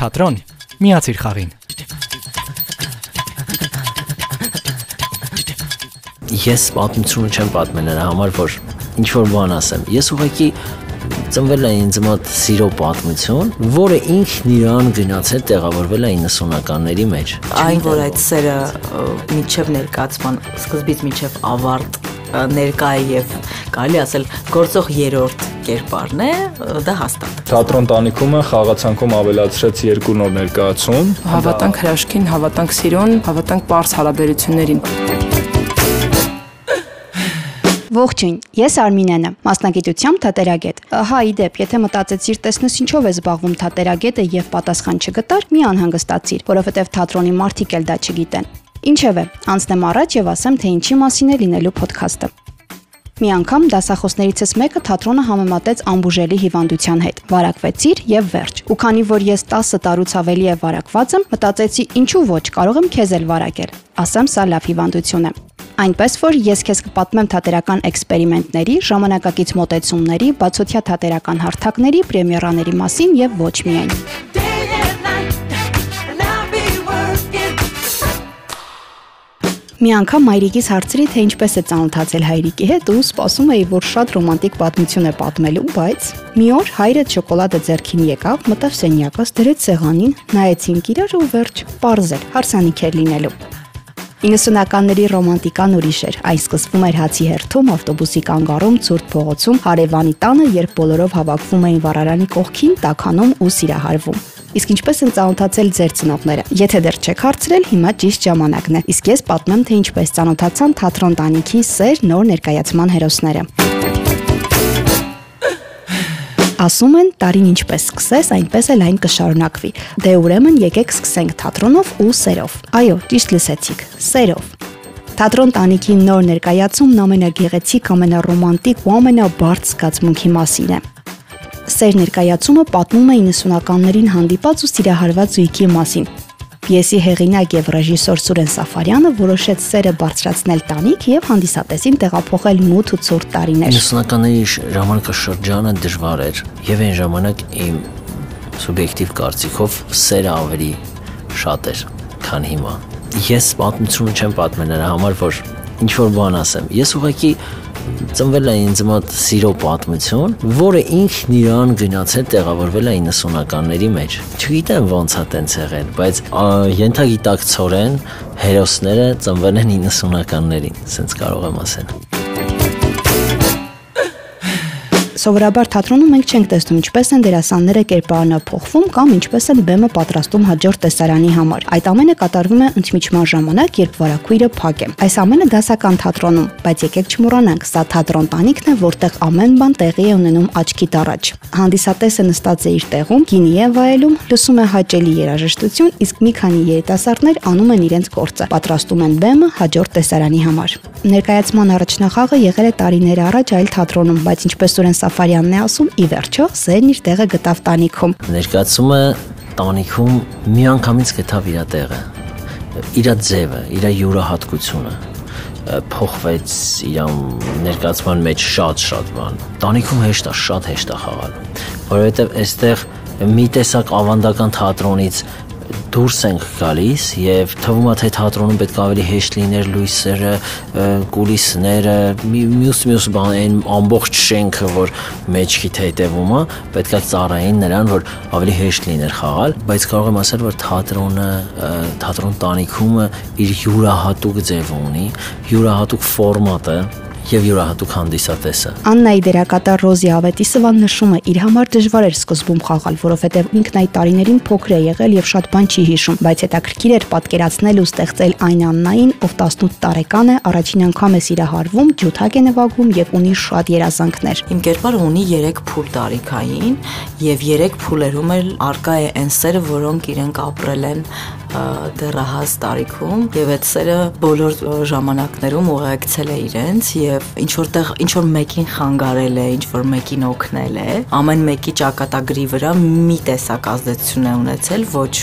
թատրոն, միացիր խաղին։ Ես պատմությունը չեմ պատմել նրա համար, որ ինչ որ բան ասեմ։ Ես ուղղակի ծնվել է ինձ մոտ սիրո պատմություն, որը ինքն իրան գնացել տեղավորվել է 90-ականների մեջ։ Այն որ այդ սերը միջև ներկայացման սկզբից միջև ավարտ ներկա է եւ կարելի ասել գործող երրորդ կերպարն է, դա հաստատ։ Թատրոն տանիքումը խաղացանկում ավելացրեց երկու նոր ներկայացում։ Հավատանք հրաշքին, հավատանք սիրուն, հավատանք པարս հարաբերություններին։ Ողջույն, ես Արմինեն եմ, մասնագիտությամբ թատերագետ։ Հա, իդեպ, եթե մտածեցիր, տեսնես ինչով է զբաղվում թատերագետը եւ պատասխան չգտար, մի անհանգստացիր, որովհետեւ թատրոնի մարդիկ էլ դա չգիտեն։ Ինչևէ, անցնեմ առաջ եւ ասեմ, թե ինչի մասին է լինելու ոդքասթը։ Մի անգամ դասախոսներիցս մեկը թատրոնը համեմատեց ամբուժելի հիվանդության հետ։ Վարակվեցիր եւ վերջ։ Ու քանի որ ես 10 տարուց ավելի է վարակված եմ, մտածեցի, ինչու ոչ, կարող եմ քեզ էլ վարակել։ Ասեմ, սա լավ հիվանդություն է։ Այնպես որ ես քեզ կպատմեմ թատերական էքսպերիմենտների, ժամանակակից մոտեցումների, բացօթյա թատերական հարթակների, պրեմիերաների մասին եւ ոչ միայն։ Մի անգամ մայրիկիս հարցրի, թե ինչպես է ծանոթացել հայրիկի հետ ու սպասում էի, որ շատ ռոմանտիկ պատմություն է պատմելու, բայց մի օր հայրը շոկոլադը ձեռքին եկավ, մտավ սենյակս, դրեց սեղանին, նայեցինք իրար ու վերջ, հարսանիք էր լինելու։ 90-ականների ռոմանտիկան ուրիշ էր։ Այն սկսվում էր հացի հերթում, ավտոբուսի կանգառում, ցուրտ փողոցում, հարևանի տանը, երբ բոլորով հավաքվում էին վառարանի կողքին, տականում ու սիրահարվում։ Իսկ ինչպես են ծանոթացել ձեր ծնողները։ Եթե դեռ չեք հարցրել, հիմա ճիշտ ժամանակն է։ Իսկ ես պատմեմ, թե ինչպես ծանոթացան թատրոն տանիքի սեր նոր ներկայացման հերոսները։ Ասում են, տարին ինչպես սկսես, այնպես էլ այն կշարունակվի։ Դե ուրեմն եկեք սկսենք թատրոնով ու սերով։ Այո, ճիշտ լսեցիք, սերով։ Թատրոն տանիքի նոր ներկայացումն ամենագեղեցիկ, ամենառոմանտիկ ու ամենաբարձ զգացմունքի մասին է։ Սեր ներկայացումը պատմում է 90-ականներին հանդիպած ու սիրահարված զույգի մասին։ Պիեսի հեղինակ եւ ռեժիսոր Սուրեն Սաֆարյանը որոշեց սերը բարձրացնել տանիք եւ հանդիսատեսին տեղափոխել մութ ու ցուրտ տարիներ։ 90-ականների ժամանակաշրջանը դժվար էր եւ այն ժամանակ իմ սուբյեկտիվ կարծիքով սերը ավելի շատ էր, քան հիմա։ Ես պատմությունը չեմ պատմել նրա համար, որ ինչ որ բան ասեմ։ Ես ուղղակի ծնվել է ինձ մոտ սիրո պատմություն, որը ինքն իրան գնացել տեղավորվել է 90-ականների մեջ։ Չգիտեմ ոնց է տենց եղել, բայց ենթագիտակցորեն հերոսները ծնվել են 90-ականներին, ասենց կարող եմ ասել։ Սովորաբար թատրոնում մենք չենք տեսնում ինչպես են դերասանները կերպարանափոխվում կամ ինչպես են բեմը պատրաստում հաջորդ տեսարանի համար։ Այդ ամենը կատարվում է ընդմիջման ժամանակ, երբ վարակույրը փակ է։ Այս ամենը դասական թատրոնում, բայց եկեք չմոռանանք, սա թատրոն տանիքն է, որտեղ ամեն բան տեղի է ունենում աչքիդ առաջ։ Հանդիսատեսը նստած է իր տեղում, գինի է վայելում, լսում է հաճելի երաժշտություն, իսկ մի քանի երիտասարդներ անում են իրենց գործը, պատրաստում են բեմը հաջորդ տեսարանի համար։ Ներկայացման առաջնախաղը եղել է տարիներ առաջ այլ թատրոնում, բայց ինչպես Սուրեն Սաֆարյանն է ասում, ի վերջո սերն իր տեղը գտավ տանիքում։ Ներկայացումը տանիքում միանգամից գտավ իր տեղը, իր ձևը, իր յուրահատկությունը փոխվեց իր ներկայացման մեջ շատ-շատ բան։ Տանիքում հեշտ է, շատ հեշտ է խաղալ, որովհետև այստեղ մի տեսակ ավանդական թատրոնից դուրս ենք գալիս եւ թվում է թե թատրոնում պետք է ավելի հեշտ լիներ լույսերը, կուլիսները, մյուս մյուս բան այն ամբողջ շենքը, որ մեջքիդ հետևում է, պետք է ծառայեն նրան, որ ավելի հեշտ լիներ խաղալ, բայց կարող եմ ասել, որ թատրոնը, թատրոն տանիքումը իր յուրահատուկ ձև ունի, յուրահատուկ ֆորմատ է, եւ յուրահատուկ հանդիսատեսը։ Աննայի դերակատար Ռոզի Ավետիսովան նշում է, իր համար դժվար էր սկզբում խաղալ, որովհետեւ ինքն այդ տարիներին փոքր է եղել եւ շատ բան չի հիշում, բայց հետաքրքիր էր պատկերացնել ու ստեղծել այն Աննային, ով 18 տարեկան է, առաջին անգամ է սիրահարվում, ջութակ է նվագում եւ ունի շատ երազանքներ։ Իմ կերպարը ունի 3 փուլ տարիքային եւ 3 փուլերում էլ արկա է այն սերը, որոնք իրենք ապրել են դեռահաս տարիքում եւ այդ սերը բոլոր ժամանակներում ուղեկցել է իրենց եւ ինչ որտեղ ինչ որ մեկին խանգարել է, ինչ որ մեկին օգնել է, ամեն մեկի ճակատագրի վրա մի տեսակ ազդեցություն է ունեցել, ոչ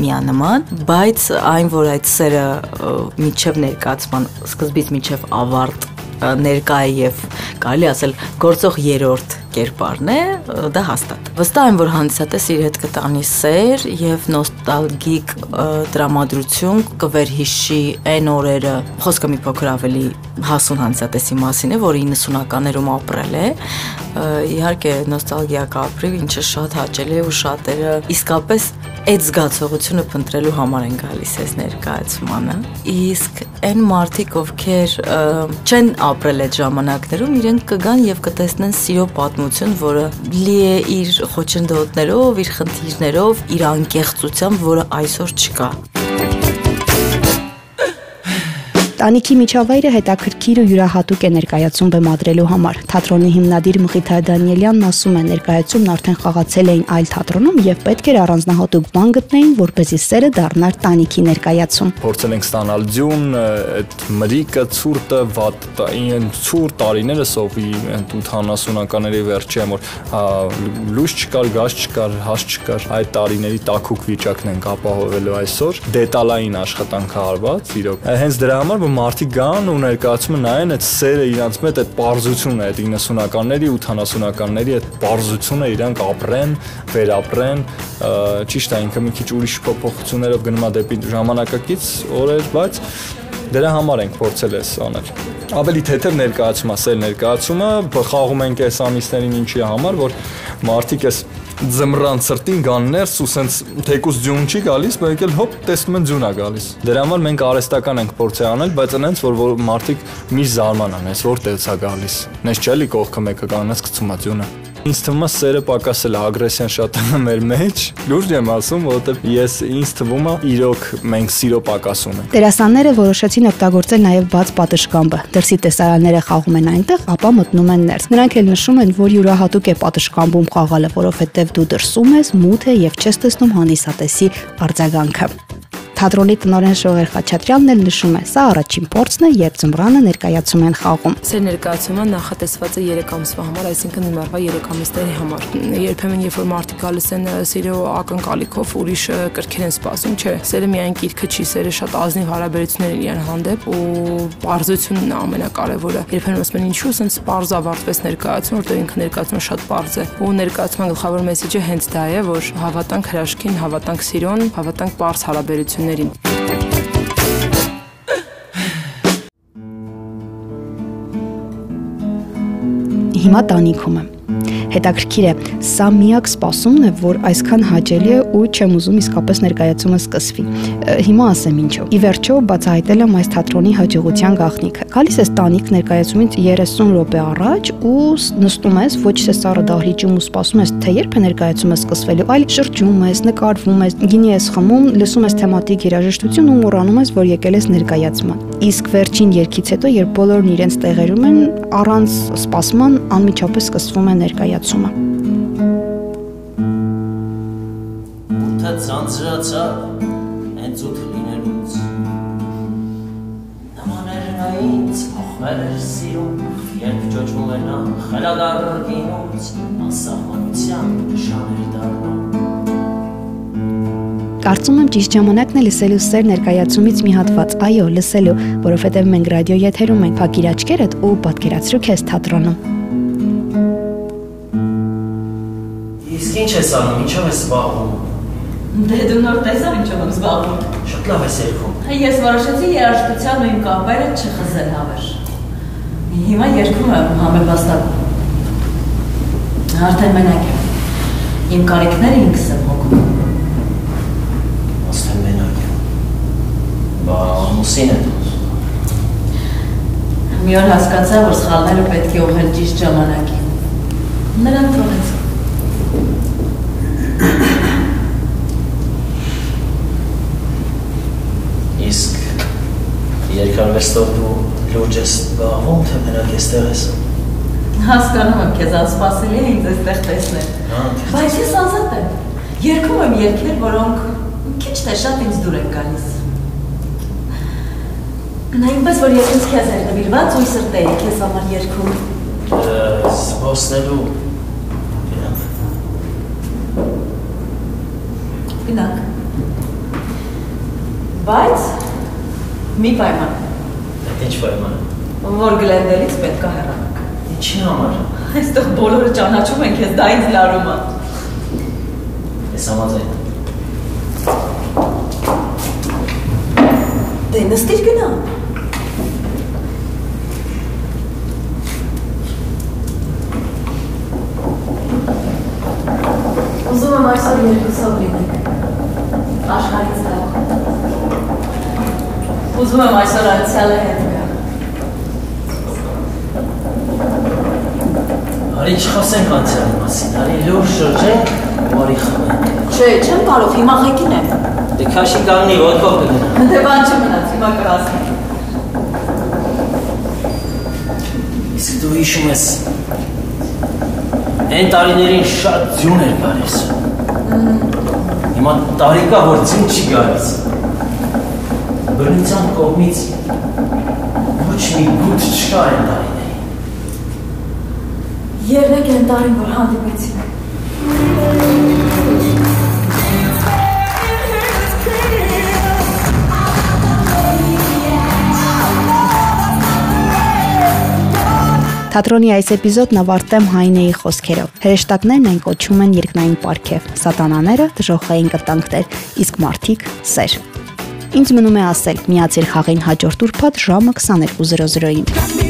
միանման, բայց այն որ այդ սերը միջև ներկայացման սկզբից միջև ավարտ ներկա է եւ կարելի ասել գործող երրորդ կերպարն է, դա հաստատ։ Վստահ եմ, որ հանդիսատեսը իր հետ կտանի սեր եւ նոստալգիկ դրամատրություն կվերհիշի այն օրերը։ Խոսքը մի փոքր ավելի հասուն հանդիսատեսի մասին է, որը 90-ականներում ապրել է։ Իհարկե նոստալգիա կապրի, ինչը շատ հաճելի է ու շատերը իսկապես այդ զգացողությունը փնտրելու համար են գալիս այս ներկայացմանը։ Իսկ այն մարդիկ, ովքեր չեն ապրել այդ ժամանակներում, իրենք կգան եւ կտեսնեն սիրո պատմություն, որը լի է իր խոչընդոտներով, իր խնդիրներով, իր անկեղծությամբ, որը այսօր չկա։ Տանիքի միջավայրը հետաքրքիր ու յուրահատուկ է ներկայացում բեմադրելու համար։ Թատրոնի հիմնադիր Մղիթար Դանիելյանն ասում է, ներկայացումն արդեն խաղացել էին այլ թատրոնում եւ պետք էր առանձնահատուկ բան գտնեին, որպեսզի սերը դառնար Տանիքի ներկայացում։ Փորձել ենք ստանալ ձյուն, այդ մրիկը, ցուրտը, վատ, այն ցուրտ տարիները սովի 80-ականների վերջին, որ լույս չկար, գազ չկար, հաց չկար, այդ տարիների տակուկ վիճակն ենք ապահովելու այսօր։ Դետալային աշխատանք արված, իրոք։ Հենց դրա համար որ մարդիկ գան ու ներկայացումը նայեն այդ սերը իրանց մեջ այդ པարզությունը այդ 90-ականների 80-ականների այդ པարզությունը իրանք ապրեն, վերապրեն, ճիշտ է ինքը մի քիչ ուրիշ փոփոխություններով գնում է դեպի ժամանակակից օրեր, բայց դրա համար ենք փորձել էս անել ավելի թեթև ներկայացումը, սել ներկայացումը խաղում ենք այս ամիսներին ինչի համար, որ մարդիկ էս ձմռան սրտին գան ներս ու սենց թեկուս ձյուն չի գալիս, բայց եկել հոպ տեսնում են ձյուն է գալիս։ Դրա համար մենք արեստական ենք փորձի անել, բայց այնց որ, որ մարդիկ միշտ զարմանան, այս որտեղից է գալիս։ Նես չէ՞ լի կողքը մեկը կանած գցում է ձյունը։ Ինձ թվում է սերը պակասել է, ագրեսիան շատ է մեր մեջ։ Լուրջ եմ ասում, որովհետև ես ինձ թվում է իրոք մենք սիրո պակասում ենք։ Տերասանները որոշեցին օգտագործել նաև բաց պատշգամբը։ Դրսի տեսարանները խաղում են այնտեղ, ապա մտնում են ներս։ Նրանք էլ նշում են, որ յուրահատուկ է պատշգամբում խաղալը, որովհետև դու դրսում ես, մութ է եւ չես տեսնում հանդիսատեսի արձագանքը։ Թատրոնի տնօրեն Շողեր Խաչատրյանն էլ նշում է, սա առաջին փորձն է, երբ ծմրանը ներկայացում են խաղում։ Սեր ներկայացումը նախատեսված է 3 ամսվա համար, այսինքն հիմարվա 3 ամիսների համար։ Երբեմն երբ որ մարդիկ գալիս են սիրո ակնկալիքով ուրիշ կրքեր են սպասում, չէ, սերը միայն գիրքը չի, սերը շատ ազնիվ հարաբերություններ իրար հանդեպ ու բարձությունն է ամենակարևորը։ Երբեմն ասում են ինչու սենց բարձ ավարտվեց ներկայացումը, որտեղ ինքը ներկայացումը շատ բարձ է։ Ու ներկայացման գլխավոր մեսեջը հենց դա է, որ հավատանք հրաշքին, հավատանք սիրուն, հավատանք բարձ հարաբերություններին ընկերներին։ Հիմա տանիքում եմ հետաքրքիր է։ Սա միակ սպասումն է, որ այսքան հաճելի է ու չեմ ուզում իսկապես ներկայացումը սկսվի։ Հիմա ասեմ ինչու։ Ի վերջո բացահայտել եմ այս թատրոնի հաջողության գաղտնիքը։ Գալիս ես տանիք ներկայացումից 30 րոպե առաջ ու նստում ես ոչ թե սառը դահլիճում ու սպասում ես թե երբ է ներկայացումը սկսվելու, այլ շրջում ես, նկարվում ես, գինի ես խմում, լսում ես թեմատիկ երաժշտություն ու մոռանում ես, որ եկել ես ներկայացման։ Իսկ վերջին երկից հետո, երբ բոլորն իրենց տեղերում են, առանց սպասման անմիջապես սկսվում է ներկայացումը զարգացումը։ Ութը ցանցրացավ հենց ութ լինելուց։ Նմաներ ինձ փոխվել էր սիրուն, երբ ճոճվում էր նա խելագար գինուց, անսահմանության նշաների դառնում։ Կարծում եմ ճիշտ ժամանակն է լսելու սեր ներկայացումից մի հատված։ Այո, լսելու, որովհետև մենք ռադիո եթերում ենք։ Փակիր աչքերդ ու պատկերացրու քեզ թատրոնում։ Իսկ ինչ ես անում, ինչով ես զբաղվում։ Դե դու նոր տեսավ ինչով եմ զբաղվում։ Շատ լավ ես երգում։ Ես որոշեցի երաժշտության ու իմ կապերը չխզել հավեր։ Հիմա երգում եմ համեբաստակում։ Արդեն մենակ եմ։ Իմ կարիքները ինքս եմ հոգում։ Աստեն մենակ եմ։ Բա ամուսին է։ Մի օր հասկացա, որ սխալները պետք է ուղղել ճիշտ ժամանակին։ Նրան թողեցի։ Իսկ երկարվեստով դու լուրջ ես զբաղվում, թե մենակ էստեղ ես։ Հասկանում եմ, քեզ անսպասելի է ինձ այստեղ տեսնել։ Բայց ես ազատ եմ։ Երկում եմ երկեր, որոնք քիչ թե շատ ինձ դուր են գալիս։ Նայինպես որ ես ինձ քեզ էր նվիրված ու սրտեի քեզ համար երկում։ Սպասնելու գնանք։ Բայց մի պայման։ ինչ պայման։ Որ գլենդելից պետք է հեռանանք։ Ինչի համար։ Այստեղ բոլորը ճանաչում են քեզ, դա ինձ լարում է։ Ես համաձայն։ Դե նստիր գնա։ Ուզում եմ այսօր երկուսով լինենք։ Աշխարհից Ուզում եմ այսօր անցյալը հետ գա։ Արի չխոսենք անցյալի մասին, արի լուր շրջենք, բարի խմենք։ Չէ, չեմ կարող, հիմա ղեկին եմ։ Դե քաշի կանգնի, ոտքով կգնա։ Դե բան չմնաց, հիմա կհասնի։ Իսկ դու հիշում ես Այն տարիներին շատ ձյուն էր գալիս։ Հիմա տարի կա, որ ձյուն չի գալիս։ Բնության կողմից ոչ մի գուտ չկա այն տարիներին։ Երեք են տարին, որ հանդիպեցին։ Թատրոնի այս էպիզոդն ավարտեմ Հայնեի խոսքերով։ Հրեշտակներն այն կոչում են երկնային պարգև, սատանաները դժոխային կտանքներ, իսկ մարդիկ սեր։ Ինձ մնում է ասել՝ միացիր խաղին հաջորդ ուրբաթ ժամը 22:00-ին։